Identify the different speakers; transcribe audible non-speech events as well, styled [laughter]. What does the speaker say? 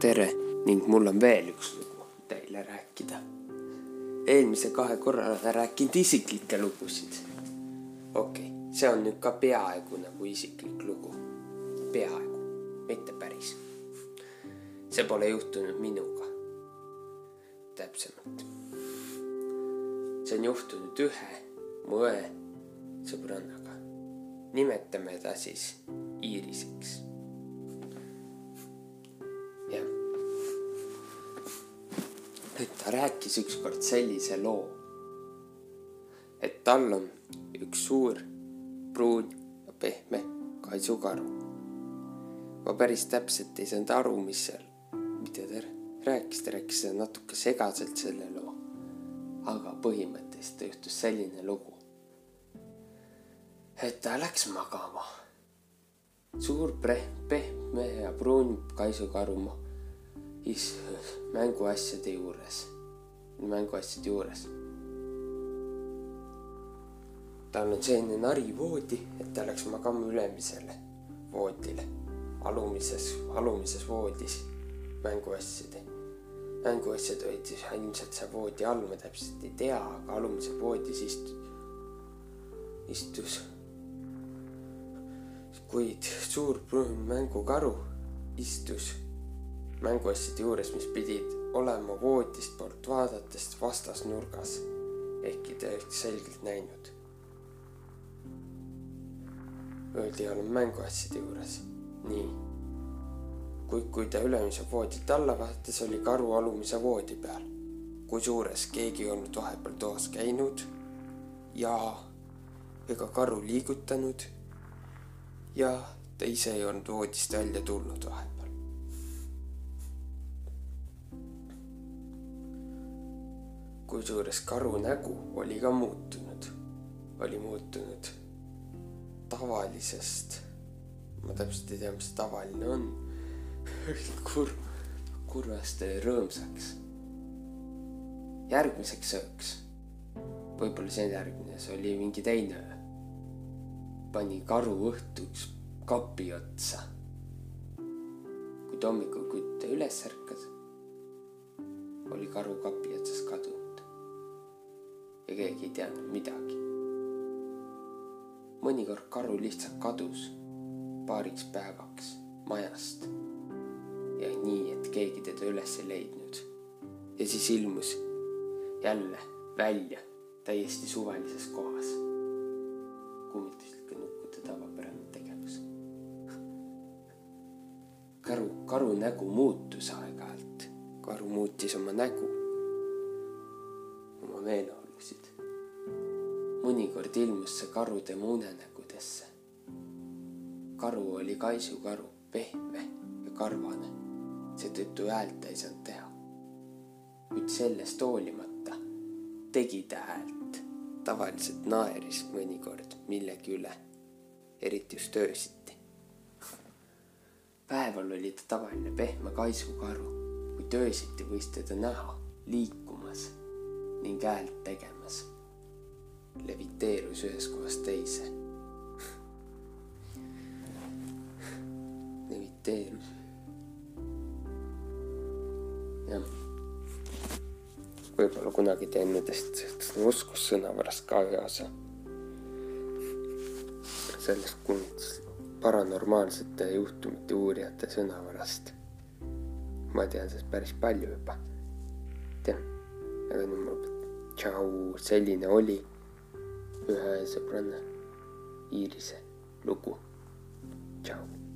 Speaker 1: tere ning mul on veel üks lugu teile rääkida. eelmise kahe korra olen rääkinud isiklikke lugusid. okei okay,, see on nüüd ka peaaegu nagu isiklik lugu. peaaegu, mitte päris. see pole juhtunud minuga. täpsemalt. see on juhtunud ühe mu õe sõbrannaga. nimetame ta siis Iiriseks ta rääkis ükskord sellise loo, et tal on üks suur pruun ja pehme kaisukaru. ma päris täpselt ei saanud aru, mis seal, mida ta rääkis, ta rääkis natuke segaselt selle loo. aga põhimõtteliselt juhtus selline lugu, et ta läks magama suur pehme ja pruun kaisukaru istus mänguasjade juures, mänguasjade juures. tal on selline narivoodi, et ta läks magama ülemisele voodile, alumises, alumises voodis mänguasjade. mänguasjad olid siis ilmselt seal voodi all, ma täpselt ei tea, aga alumises voodis istus, istus kuid suur pruun mängukaru istus mänguasjade juures, mis pidid olema voodist poolt vaadates vastasnurgas, ehkki ta oleks selgelt näinud. Öeldi olla mänguasjade juures, nii. kuid kui ta ülemise voodit alla vaatas, oli karu alumise voodi peal, kusjuures keegi ei olnud vahepeal toas käinud ja ega karu liigutanud ja ta ise ei olnud voodist välja tulnud vahepeal. Kusjuures karu nägu oli ka muutunud, oli muutunud tavalisest, ma täpselt ei tea, mis tavaline on [laughs] kurb, kurvast rõõmsaks. järgmiseks ööks, võib-olla see on järgmine, see oli mingi teine öö pani karu õhtuks kapi otsa. kuid hommikul, kui ta üles ärkas, oli karu kapi otsas kadunud. Ja keegi ei teadnud midagi. mõnikord karu lihtsalt kadus paariks päevaks majast ja nii, et keegi teda üles ei leidnud. ja siis ilmus jälle välja täiesti suvalises kohas kummituslike nukkude tavapärane tegevus. karu, karu nägu muutus aeg-ajalt, karu muutis oma nägu, mõnikord ilmus see karu tema unenägudesse. karu oli kaisukaru, pehme ja karvane, seetõttu häält ei saanud teha. kuid sellest hoolimata tegi ta häält tavaliselt naeris mõnikord millegi üle, eriti just öösiti. päeval oli ta tavaline pehme kaisukaru, kuid öösiti võis teda näha liikumas ning häält tegemas. Ühest kohast teise. leviteerus. jah võib-olla kunagi teen nendest oskussõnavarast ka ühe osa. sellest kuulutust paranormaalsete juhtumite uurijate sõnavarast. ma tean sellest päris palju juba. tean, aga nüüd mul tšau, selline oli deja de sorprender y irse. Loco. Chao.